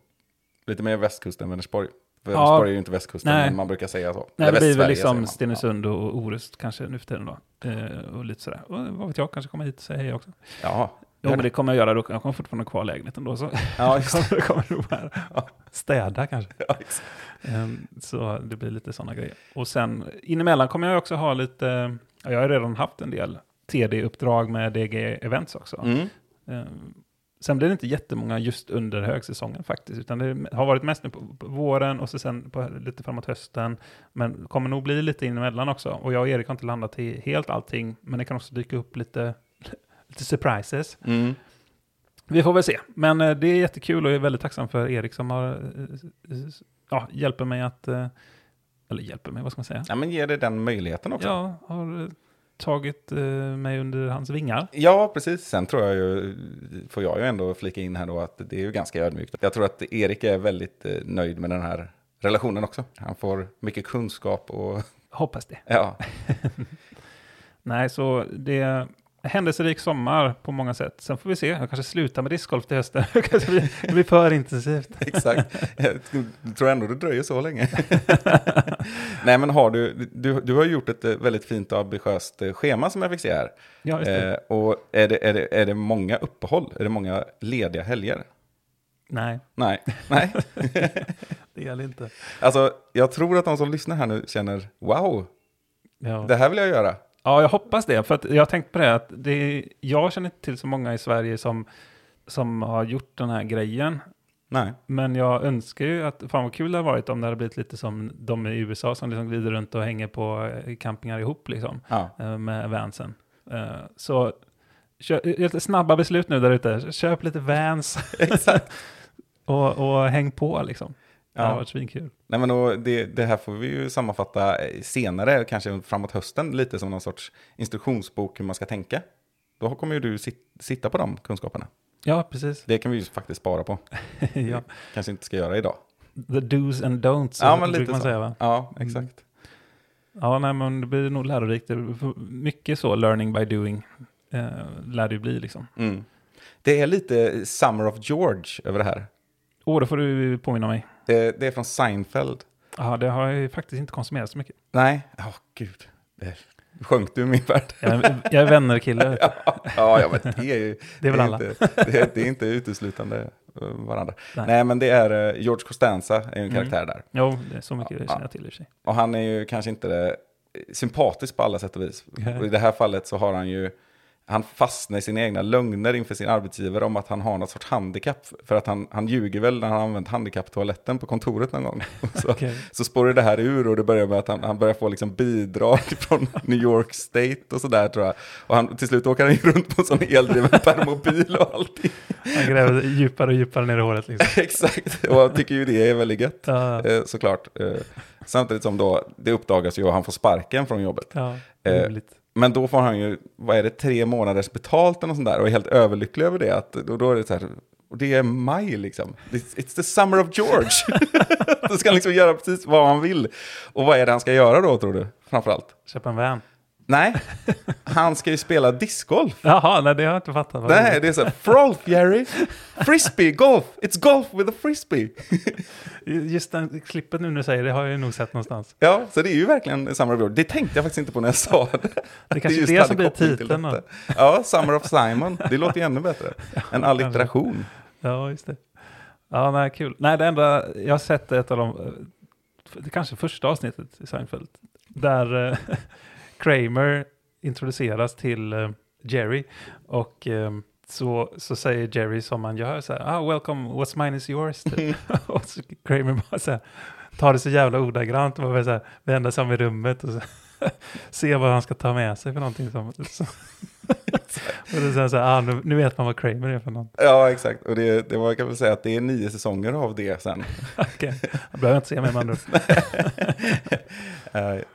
Lite mer västkust än Vänersborg. För Ja. Vänersborg är ju inte västkusten, Nej. men man brukar säga så. Nej, Eller det blir väl liksom Stenungsund och Orust kanske nu för tiden då. Eh, och lite sådär. Och vad vet jag, kanske komma hit och säga hej också. Ja, Jo, men det kommer jag göra. Då. Jag kommer fortfarande ha kvar lägenheten då. Så ja, just det. kommer, nog här. Städa kanske. Ja. Ehm, Så det blir lite sådana grejer. Och sen inemellan kommer jag också ha lite, ja, jag har redan haft en del TD-uppdrag med DG Events också. Mm. Ehm, Sen blir det inte jättemånga just under högsäsongen faktiskt, utan det har varit mest nu på, på våren och så sen på, lite framåt hösten. Men kommer nog bli lite inemellan också. Och jag och Erik har inte landat i helt allting, men det kan också dyka upp lite, lite surprises. Mm. Vi får väl se. Men eh, det är jättekul och jag är väldigt tacksam för Erik som har, eh, eh, ja, hjälper mig att, eh, eller hjälper mig, vad ska man säga? Ja, men ge dig den möjligheten också. Ja, har eh, tagit eh, mig under hans vingar. Ja, precis. Sen tror jag ju, får jag ju ändå flika in här då att det är ju ganska ödmjukt. Jag tror att Erik är väldigt nöjd med den här relationen också. Han får mycket kunskap och Hoppas det. ja, Nej, så det händelserik sommar på många sätt. Sen får vi se, jag kanske slutar med discgolf till hösten. Det kanske blir, det blir för intensivt. exakt. Jag tror ändå det dröjer så länge. Nej, men har du, du, du har gjort ett eh, väldigt fint och ambitiöst eh, schema som jag fick se här. Ja, just det. Eh, och är det, är, det, är det många uppehåll? Är det många lediga helger? Nej, Nej, nej. det gäller inte. Alltså, jag tror att de som lyssnar här nu känner, wow, Ja. det här vill jag göra. Ja, jag hoppas det. För att jag har tänkt på det att det, jag känner inte till så många i Sverige som, som har gjort den här grejen. Nej. Men jag önskar ju att, fan vad kul det hade varit om det hade blivit lite som de i USA som liksom glider runt och hänger på eh, campingar ihop liksom, Ja. eh, med vansen. Eh, Så snabba beslut nu där ute. Köp lite vans och, och häng på liksom. Det Ja. har varit svinkul. Nej, men då, det, det här får vi ju sammanfatta eh, senare, kanske framåt hösten, lite som någon sorts instruktionsbok hur man ska tänka. Då kommer ju du sit, sitta på de kunskaperna. Ja, precis. Det kan vi ju faktiskt spara på. ja. Kanske inte ska göra idag. The do's and don'ts, Ja, men lite man så. säga va? Ja, exakt. Ja, nej, men det blir nog lärorikt. Det är Mycket så, learning by doing, eh, lär det ju bli liksom. Mm. Det är lite Summer of George över det här. Åh, då får du påminna mig. Det, det är från Seinfeld. Ja, det har jag ju faktiskt inte konsumerat så mycket. Nej, ja gud. Det, Sjönk du min värld? Jag är, jag är vänner-kille. Ja, ja men det är ju... Det är väl är alla. Inte, det, är, det är inte uteslutande eh, varandra. Nej. Nej, men det är eh, George Costanza är ju en Mm. karaktär där. Jo, det är så mycket Ja, känner jag till i och för sig. Och han är ju kanske inte det, sympatisk på alla sätt och vis. Och i det här fallet så har han ju, han fastnar i sina egna lögner inför sin arbetsgivare om att han har något sorts handikapp. För att han, han ljuger väl när han har använt handikapptoaletten på kontoret någon gång. Så, Okej. så spårar det här ur och det börjar med att han, han börjar få liksom bidrag från New York State och sådär tror jag. Och han, till slut åker han ju runt på en sån eldriven permobil och allting. Han gräver djupare och djupare ner i håret liksom. Exakt, och jag tycker ju det är väldigt gött. Ja, Eh, såklart. Eh, samtidigt som då det uppdagas ju och han får sparken från jobbet. ja, Eh. Men då får han ju, vad är det, tre månaders betalt eller något sånt där och är helt överlycklig över det. Att, och då är det så här, och det är maj liksom. It's, it's the summer of George. då ska han liksom göra precis vad han vill. Och vad är det han ska göra då tror du? Framförallt. Köpa en van. Nej, han ska ju spela discgolf. Jaha, nej det har jag inte fattat. Nej, det är så här, frolf Jerry, frisbee, golf, it's golf with a frisbee. Just den klippet nu när du säger det har jag ju nog sett någonstans. Ja, så det är ju verkligen Summer of George. Det tänkte jag faktiskt inte på när jag sa det. Det kanske är det som blir titeln. Ja, Summer of Simon. Det låter ju ännu bättre. En allitteration. Ja, just det. Ja, nej, kul. Nej, det enda, jag har sett ett av de, eh, det kanske första avsnittet i Seinfeld, där eh, Kramer introduceras till eh, Jerry och eh, så, så säger Jerry som man gör så här, ah, welcome, what's mine is yours. typ. och så Kramer bara så här, tar det så jävla ordagrant och bara så här, vänder sig om i rummet och så se vad han ska ta med sig för någonting. Som, så. och säger han så här, ah, nu, nu vet man vad Kramer är för någon. Ja, exakt. Och det, det var, jag kan väl säga att det är nio säsonger av det sen. Okej, jag behöver inte se mer med andra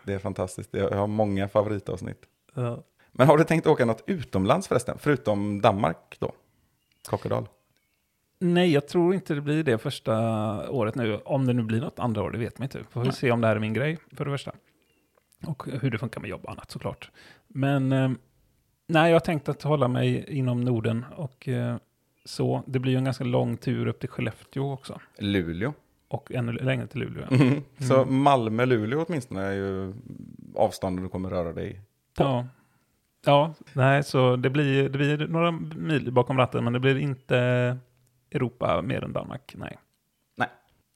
Det är fantastiskt. Jag har många favoritavsnitt. Ja. Men har du tänkt åka något utomlands förresten? Förutom Danmark då? Kokkedal? Nej, jag tror inte det blir det första året nu. Om det nu blir något andra år, det vet man inte. Får vi se om det här är min grej, för det första. Och hur det funkar med jobb och annat såklart. Men eh, nej, jag har tänkt att hålla mig inom Norden och eh, så. Det blir ju en ganska lång tur upp till Skellefteå också. Luleå. Och ännu längre till Luleå. Mhm. Så Malmö-Luleå åtminstone är ju avstånden du kommer röra dig. Ja. Ja, nej, så det blir, det blir några mil bakom ratten, men det blir inte Europa mer än Danmark. Nej.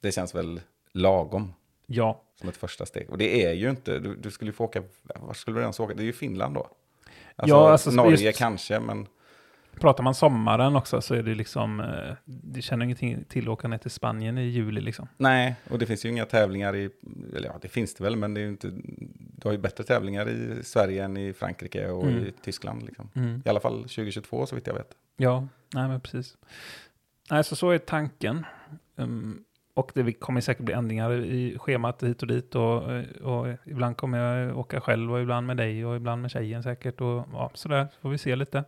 Det känns väl lagom Ja, som ett första steg. Och det är ju inte, du, du skulle ju få åka, var skulle du ens åka? Det är ju Finland då. Alltså, Ja, alltså, Norge just- kanske, men Pratar man sommaren också så är det liksom, eh, det känner ingenting till att åka ner till Spanien i juli liksom. nej. Och det finns ju inga tävlingar i, eller ja, det finns det väl, men det är ju inte, du har ju bättre tävlingar i Sverige än i Frankrike och Mm. i Tyskland. Liksom. Mm. I alla fall 2022 så vitt jag vet. Ja, nej men precis. Nej, så så är tanken. Um, och det kommer säkert bli ändringar i schemat hit och dit och, och ibland kommer jag åka själv och ibland med dig och ibland med tjejen säkert och ja, sådär får vi se lite.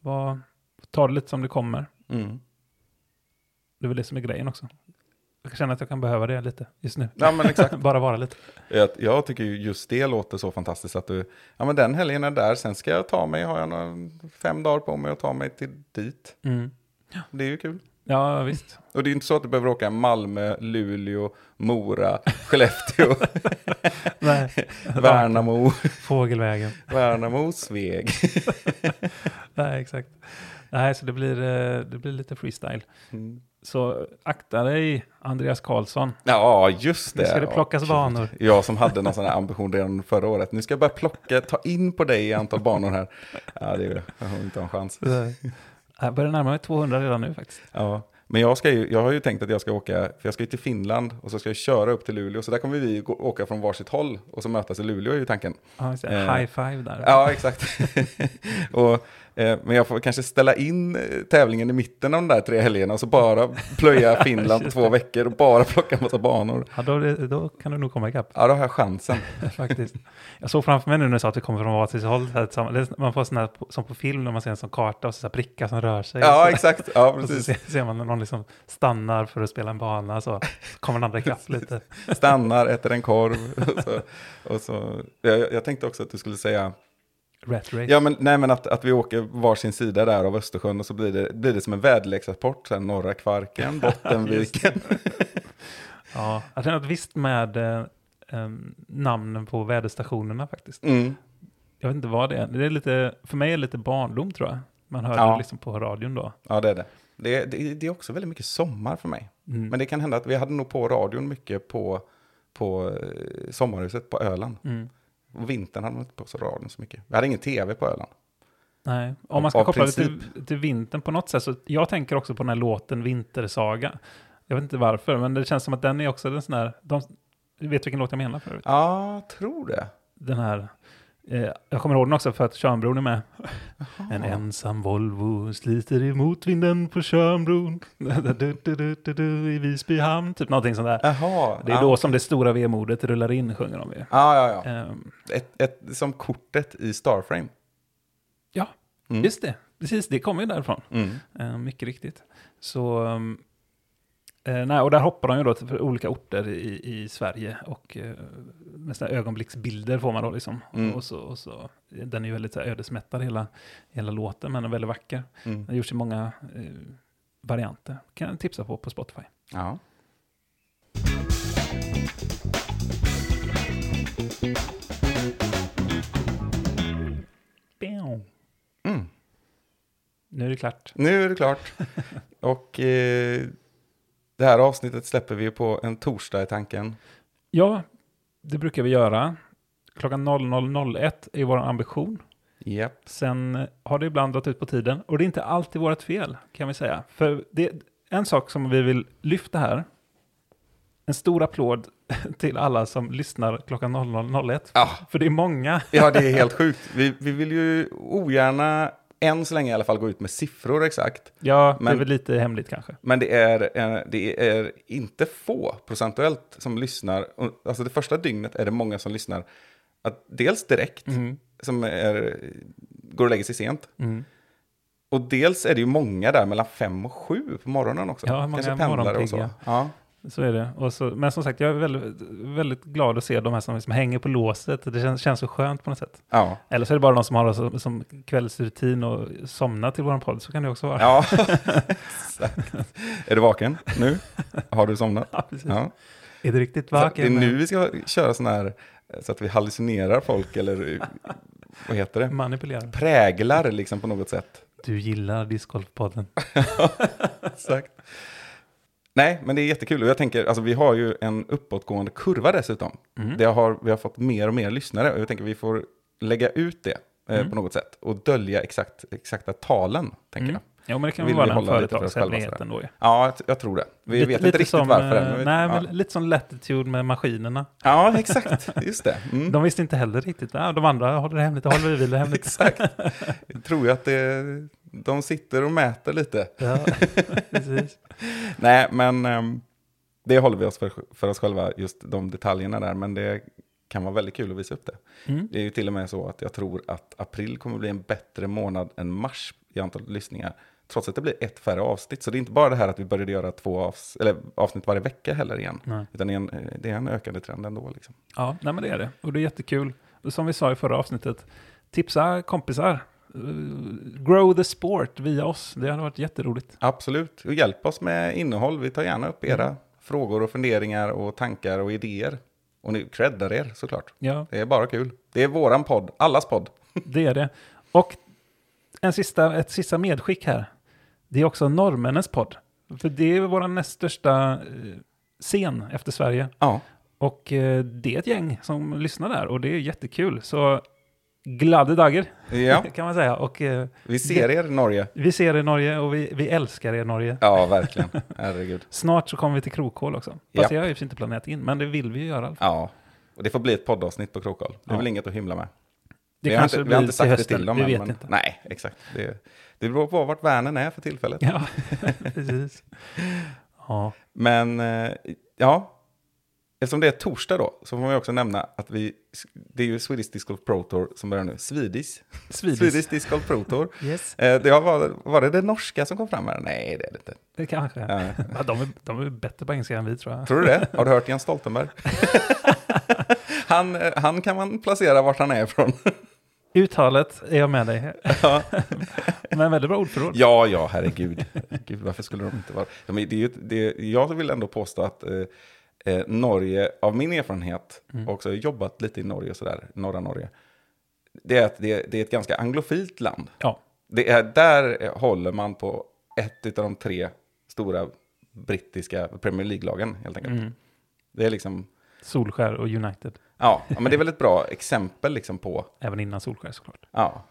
Vad, ta det lite som det kommer. Mm. Det är väl det som är grejen också. Jag känner att jag kan behöva det lite just nu. Ja, men exakt. Bara vara lite. Jag, jag tycker ju just det låter så fantastiskt att du, ja men den helgen är där, sen ska jag ta mig, har jag några, fem dagar på mig att ta mig till dit. Mm. Det är ju kul. Ja, visst. Och det är inte så att du behöver åka Malmö, Luleå, Mora, Skellefteå, Nej. Värnamo, Fågelvägen. Värnamo, Sveg. Nej, exakt. Nej, så det blir, eh, det blir lite freestyle. Mm. Så akta dig, Andreas Karlsson. Ja, just det. Nu ska det Ja, plockas gud. banor. Jag som hade någon sån här ambition redan förra året. Nu ska jag börja plocka, ta in på dig i antal banor här. Ja, det är jag har inte en chans. Jag börjar närma mig 200 redan nu faktiskt. Ja, men jag, ska ju, jag har ju tänkt att jag ska åka, för jag ska ju till Finland och så ska jag köra upp till Luleå. Så där kommer vi gå, åka från varsitt håll och så mötas i Luleå är ju tanken. Ja. Eh, High five där. Ja, exakt. och, men jag får kanske ställa in eh, tävlingen i mitten av de där tre helgerna och så bara plöja Finland på två veckor och bara plocka en massa banor. Ja, då, då kan du nog komma ikapp Ja, då har jag chansen. faktiskt. Jag såg framför mig nu när du sa att vi kommer från varsitt håll. Så man får här, som på film när man ser en sån karta och så, så prickar som rör sig. Ja, så, exakt. Ja, och så precis. ser, ser man någon liksom stannar för att spela en bana så kommer den andra ikapp lite. Stannar, äter en korv. Och så, och så, jag, jag tänkte också att du skulle säga Rat race. Ja, men, nej, men att, att vi åker varsin sida där av Östersjön och så blir det, blir det som en väderleksrapport. Sen norra Kvarken, Bottenviken. Ja, jag tror något visst med eh, namnen på väderstationerna faktiskt. Mm. Jag vet inte vad det är. Det är lite, för mig är det lite barndom tror jag. Man hör Ja. det liksom på radion då. Ja, det är det. Det, det. det är också väldigt mycket sommar för mig. Mm. Men det kan hända att vi hade nog på radion mycket på, på eh, sommarhuset på Öland. Mm. Och vintern hade man inte på så radion så mycket. Vi hade ingen tv på Öland. Nej, om man ska av koppla det princip. till, till vintern på något sätt. Så jag tänker också på den här låten Vintersaga. Jag vet inte varför, men det känns som att den är också en sån här... De, du vet vilken låt jag menar förut? Ja, tror det. Den här... Eh, jag kommer ihåg den också för att Tjörnbron är med. En ensam Volvo sliter emot vinden på Tjörnbron. Du, du, du, I Visby hamn, typ någonting sånt där. Jaha. Det är då som det stora vemodet rullar in, sjunger de ju. Ja, ja, ja. Ehm, Ett, ett, som kortet i Starframe. ja, Mm. just det. Precis, det kommer ju därifrån. Mm. Eh, mycket riktigt. Så, um, eh, nej, och där hoppar de ju då till olika orter i, i Sverige och eh, sådana ögonblicksbilder får man då liksom. Mm. Och så, och så, den är ju väldigt så här, ödesmättad hela, hela låten, men den är väldigt vacker. Mm. Den har gjorts i många eh, varianter. Kan jag tipsa på på Spotify. Ja. Mm. Nu är det klart. Nu är det klart. Och eh, det här avsnittet släpper vi på en torsdag i tanken. Ja, det brukar vi göra. Klockan 00.01 är vår ambition. Japp. Sen eh, har det ibland dragit ut på tiden och det är inte alltid vårt fel kan vi säga. För det är en sak som vi vill lyfta här. En stor applåd till alla som lyssnar klockan 00.01. Ja. För det är många. Ja, det är helt sjukt. Vi, vi vill ju ogärna, än så länge i alla fall, gå ut med siffror exakt. Ja, det är Men- väl lite hemligt kanske. Men det är, eh, det är inte få procentuellt som lyssnar. Alltså det första dygnet är det många som lyssnar. Att dels direkt, Mm. som är, går och lägger sig sent. Mm. Och dels är det ju många där mellan fem och sju på morgonen också. Ja, många Kanske pendlare och så. morgonpigga. Ja. Så är det. Och så, men som sagt, jag är väldigt, väldigt glad att se de här som, som hänger på låset. Det känns, känns så skönt på något sätt. Ja. Eller så är det bara de som har det som, som kvällsrutin och somnar till vår podd. Så kan det också vara. ja. Exakt. Är du vaken nu? Har du somnat? Ja, precis. Ja. Är det riktigt Så det är vaken? nu vi ska köra sån här, så att vi hallucinerar folk eller vad heter det? Manipulerar. Präglar liksom på något sätt. Du gillar discgolfpodden. Exakt. Nej, men det är jättekul. Och jag tänker, alltså vi har ju en uppåtgående kurva dessutom. Mm. Det har, vi har fått mer och mer lyssnare och jag tänker vi får lägga ut det eh, Mm. på något sätt. Och dölja exakt, exakta talen, tänker Mm. jag. Ja, men det kan väl vara en hålla lite för oss själva företagshemlighet sådär. ändå. ju. Ja, jag, jag tror det. Vi Lite- vet inte riktigt som, varför eh, vi- Nej, ja. lite som Latitude med maskinerna. ja, exakt. Just det. Mm. De visste inte heller riktigt. Ja, de andra håller det hemligt, håller vi det hemligt. Exakt. Jag tror att det, de sitter och mäter lite. Ja, precis. Nej, men ehm, det håller vi oss för, för oss själva, just de detaljerna där. Men det kan vara väldigt kul att visa upp det. Mm. Det är ju till och med så att jag tror att april kommer bli en bättre månad än mars i antal lyssningar. Trots att det blir ett färre avsnitt. Så det är inte bara det här att vi började göra två avs eller avsnitt varje vecka heller igen. Nej. Utan det är en, det är en ökande trend ändå. Liksom. Ja, nej, men det är det. Och det är jättekul. Som vi sa i förra avsnittet, tipsa kompisar. Grow the sport via oss. Det hade varit jätteroligt. Absolut. Och hjälp oss med innehåll. Vi tar gärna upp era Mm. frågor och funderingar och tankar och idéer. Och ni creddar er såklart. Ja, Det är bara kul. Det är våran podd, allas podd. det är det. Och en sista, ett sista medskick här. Det är också norrmännens podd. För det är vår näst största eh, scen efter Sverige. Ja, Och eh, det är ett gäng som lyssnar där och det är jättekul. Så glada dagar ja. kan man säga. Och eh, vi ser er Norge. vi ser er Norge och vi, vi älskar er Norge. Ja, verkligen. Herregud. Snart så kommer vi till Krokhål också. Fast Ja. det har ju inte planerat in, men det vill vi ju göra. Ja, och det får bli ett poddavsnitt på Krokhål. Det är Ja. väl inget att hymla med. Det vi har inte, vi har inte sagt till det till hösten, dem vi än, vet men, inte. Nej, exakt. Det, det beror på vart värnen är för tillfället. Ja, precis. Ja, Men eh, ja, eftersom det är torsdag då, så får man också nämna att vi, det är ju Swedish Disc Golf Pro Tour som börjar nu. Swedish. Swedish. Swedish Disc Golf Pro Tour. yes. Eh, det har varit, var det det norska som kom fram här? Nej, det är det inte. Det kanske. Ja. Ja, de, är, de är bättre på engelska än vi tror jag. Tror du det? Har du hört Jens Stoltenberg? han, eh, han kan man placera vart han är ifrån. Uttalet är jag med dig. Ja. Men väldigt bra ordförråd. Ja, ja, herregud. Gud, varför skulle de inte vara... De, är- det är ju, det, jag vill ändå påstå att eh, eh, Norge, av min erfarenhet, Mm. också jobbat lite i Norge och sådär, norra Norge. det är att det, det är ett ganska anglofilt land. Ja, Det är, där håller man på ett av de tre stora brittiska Premier League-lagen helt enkelt. mm. Det är liksom, Solskär och United. Ja, men det är väl ett bra exempel liksom på, Även innan Solskär såklart. ja.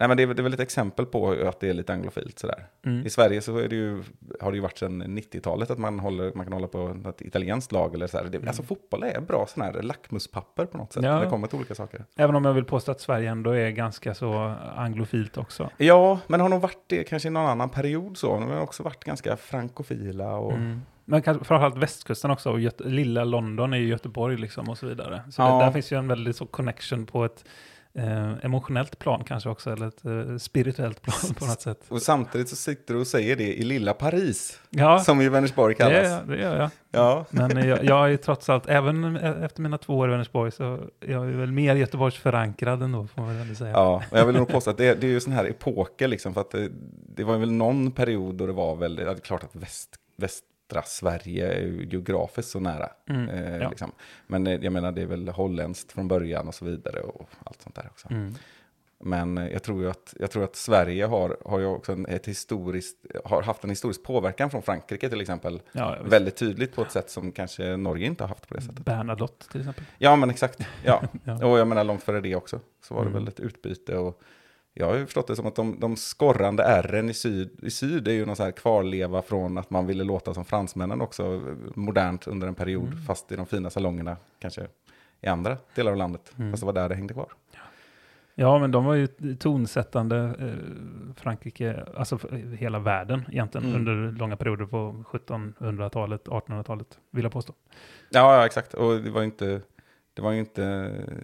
Nej, men det är, det är väl ett exempel på att det är lite anglofilt sådär. Mm. I Sverige så det ju, har det ju varit sedan 90-talet att man, håller, man kan hålla på ett italienskt lag eller så här. Det, Alltså fotboll är bra sån här lackmuspapper på något sätt. Ja. när Det kommer till olika saker. Även om jag vill påstå att Sverige ändå är ganska så anglofilt också. Ja, men har nog varit det kanske i någon annan period så. De har också varit ganska frankofila och... Mm. Men kanske framförallt västkusten också. Och Göte- lilla London är ju Göteborg liksom och så vidare. Så Ja. det, där finns ju en väldigt så connection på ett eh, emotionellt plan kanske också. Eller ett eh, spirituellt plan på något sätt. Och samtidigt så sitter du och säger det i lilla Paris, Ja, som ju Vänersborg kallas. det, det gör jag. Ja. Men jag, jag är trots allt, även efter mina två år i Vänersborg, så är jag väl mer Göteborgs förankrad ändå, får man väl ändå säga. Ja, och jag vill nog påstå att det, det är ju sån här epoker liksom, för att det, det var väl någon period då det var väl, ja, det är klart att väst, västra Sverige geografiskt så nära. Mm, eh, ja. liksom. Men eh, jag menar, det är väl holländskt från början och så vidare och allt sånt där också. Mm. Men eh, jag tror ju att, jag tror att Sverige har, har ju också en, ett historiskt, har haft en historisk påverkan från Frankrike till exempel. Ja. Väldigt tydligt på ett sätt som kanske Norge inte har haft på det sättet. Bernadotte till exempel. Ja, men exakt. Ja. Ja. Och jag menar långt före det också. Så var det Mm. väl ett utbyte. Och jag har ju förstått det som att de, de skorrande ärren i syd, i syd är ju någon så här kvarleva från att man ville låta som fransmännen också modernt under en period. Mm. Fast i de fina salongerna kanske i andra delar av landet. Mm. Fast det var där det hängde kvar. Ja, men de var ju tonsättande, eh, Frankrike, alltså hela världen egentligen, Mm. under långa perioder på 1700-talet, 1800-talet, vill jag påstå. Ja, ja, exakt. Och det var inte... Det var ju inte,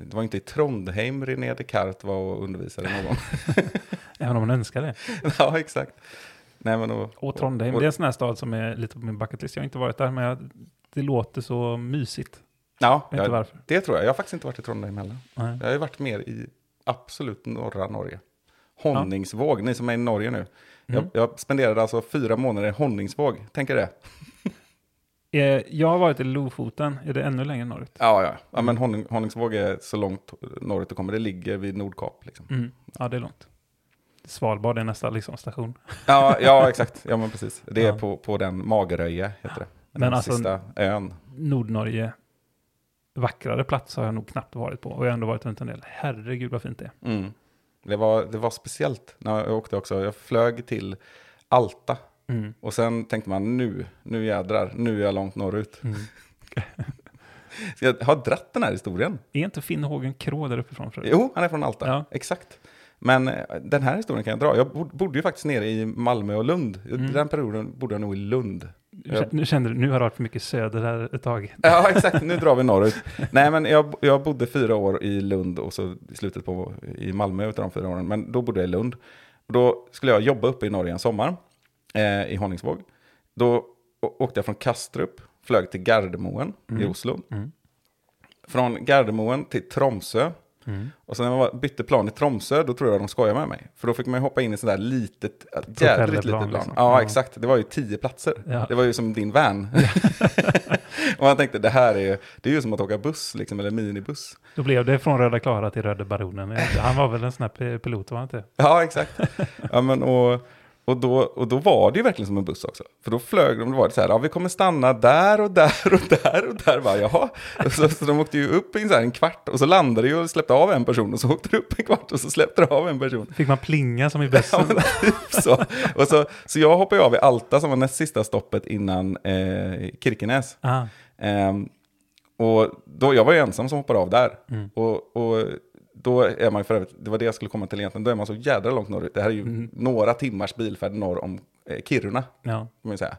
det var inte i Trondheim René Descartes var och undervisade någon. Även om man önskar det. ja, exakt. Nej, men och, Och Trondheim, och- det är en sån här stad som är lite på min bucketlist. Jag har inte varit där, men jag, det låter så mysigt. Ja, Jag ja, varför. det tror jag. Jag har faktiskt inte varit i Trondheim heller. Nej. Jag har ju varit mer i absolut norra Norge. Honningsvåg, ni som är i Norge nu. Jag, Mm. jag spenderade alltså fyra månader i Honningsvåg, tänker det? Eh, Jag har varit i Lofoten, är det ännu längre norrut? Ja, ja. ja men Honning, Honningsvåg är så långt norrut det kommer. Det ligger vid Nordkap. Liksom. Mm. Ja, det är långt. Svalbard är nästa liksom, station. Ja, ja, exakt. Ja, men precis. Det är Ja. på, på den Mageröje, heter det. Den Men alltså- sista ön. Nordnorge, vackrare plats har jag nog knappt varit på. Och jag har ändå varit runt en del. Herregud vad fint det är. Mm. Det, var, det var speciellt när jag åkte också. Jag flög till Alta. Mm. Och sen tänkte man nu, nu jädrar, nu är jag långt norrut. Mm. Så jag har dratt den här historien. Är inte Finnhågen Krå där uppifrån? För Jo, han är från Alta. Ja. Exakt. Men eh, den här historien kan jag dra. Jag bod- bodde ju faktiskt nere i Malmö och Lund. Mm. Den perioden bodde jag nog i Lund. Nu kände du, nu har det varit för mycket söder här ett tag. Ja, exakt. Nu drar vi norrut. Nej, men jag, jag bodde fyra år i Lund och så i slutet på i Malmö utav de fyra åren. Men då bodde jag i Lund. Och då skulle jag jobba uppe i Norge en sommar eh, i Honningsvåg. Då åkte jag från Kastrup, flög till Gardermoen i Mm. Oslo. Mm. Från Gardermoen till Tromsö. Mm. Och sen när jag bytte plan i Tromsö, då tror jag de skojade med mig. För då fick man ju hoppa in i sådär litet, jädrigt litet Propellerplan, plan. liksom. Ja, Ja. exakt. Det var ju tio platser. Ja. Det var ju som din van. och man tänkte, det här är, det är ju som att åka buss, liksom, eller minibuss. Då blev det från Röda Klara till Röde Baronen. Han var väl en sån här pilot, var han inte? Ja, exakt. Ja, men, och, och, då, och då var det ju verkligen som en buss också. För då flög de, då var det så här, ja vi kommer stanna där och där och där och där. Bara, Jaha. Så, så de åkte ju upp i en, så här, en kvart och så landade ju och släppte av en person och så åkte de upp en kvart och så släppte de av en person. Fick man plinga som i Ja, bussen? men typ så. Och så, så jag hoppade av i Alta som var näst sista stoppet innan eh, Kirkenäs. ah, Ehm, och då, jag var ju ensam som hoppade av där. Mm. Och, och då är man ju för övrigt, det var det jag skulle komma till egentligen, då är man så jädra långt norrut. Det här är ju Mm. några timmars bilfärd norr om eh, Kiruna, ja. kan man säga.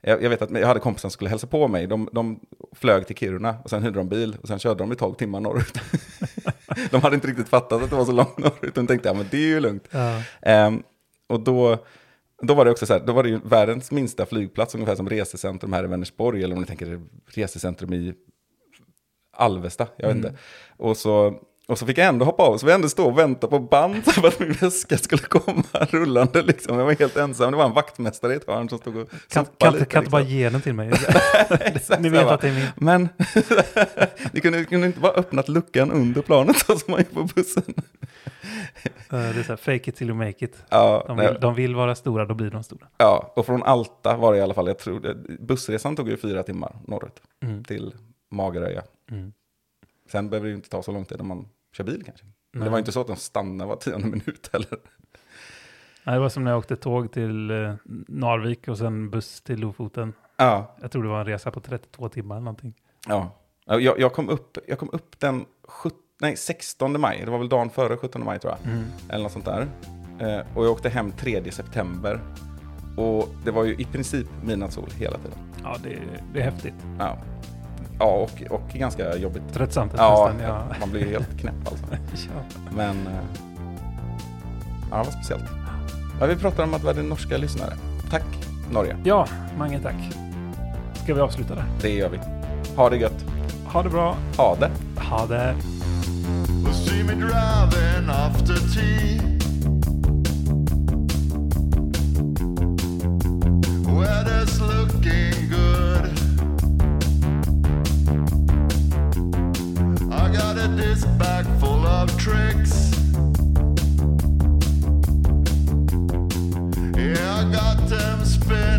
Jag, jag vet att jag hade kompisar som skulle hälsa på mig. De, de flög till Kiruna och sen hyrde de bil och sen körde de i 12 timmar norrut. de hade inte riktigt fattat att det var så långt norrut. De tänkte, ja men det är ju lugnt. Ja. Ehm, och då, då var det också så här, då var det ju världens minsta flygplats, ungefär som resecentrum här i Vänersborg, eller om ni tänker resecentrum i Alvesta, jag vet Mm. inte. Och så, och så fick jag ändå hoppa av, så vi ändå stå och vänta på band för att min väska skulle komma rullande. Liksom. Jag var helt ensam, det var en vaktmästare i ett hörn som stod och Kan, kan, lite, kan inte bara liksom. ge den till mig? Exakt, Ni vet att det är min. Men ni kunde, kunde inte bara öppnat luckan under planet så som man gör på bussen. Eh, Det är så här, fake it till you make it. Ja, De vill, de vill vara stora, då blir de stora. ja, och från Alta var det i alla fall, jag tror det, bussresan tog ju fyra timmar norrut Mm. till Mageröja. Mm. Sen behöver det ju inte ta så lång tid om man kör bil kanske. Men Nej. det var inte så att de stannade var tionde minut heller. Nej, det var som när jag åkte tåg till eh, Narvik och sen buss till Lofoten. Ja, Jag tror det var en resa på 32 timmar eller någonting. Ja, Jag, jag, kom upp, jag kom upp den 17, nej, 16 maj, det var väl dagen före 17 maj tror jag. Mm. Eller något sånt där. Eh, och jag åkte hem 3 september. Och det var ju i princip midnattssol hela tiden. Ja, det, det är häftigt. Ja, ja och, och ganska jobbigt. Tröttsamt Ja, nästan. Ja. man blir helt knäpp alltså. Ja. Men eh, ja, det var speciellt. Ja, vi pratar om att vi hade norska lyssnare. Tack Norge, ja, mange tack. Ska vi avsluta där? det gör vi. Ha det gött. Ha det bra. Ha det. Ha det. Will see me driving after tea. Weather's looking good. Got bag full of tricks. Yeah, I got them spinning.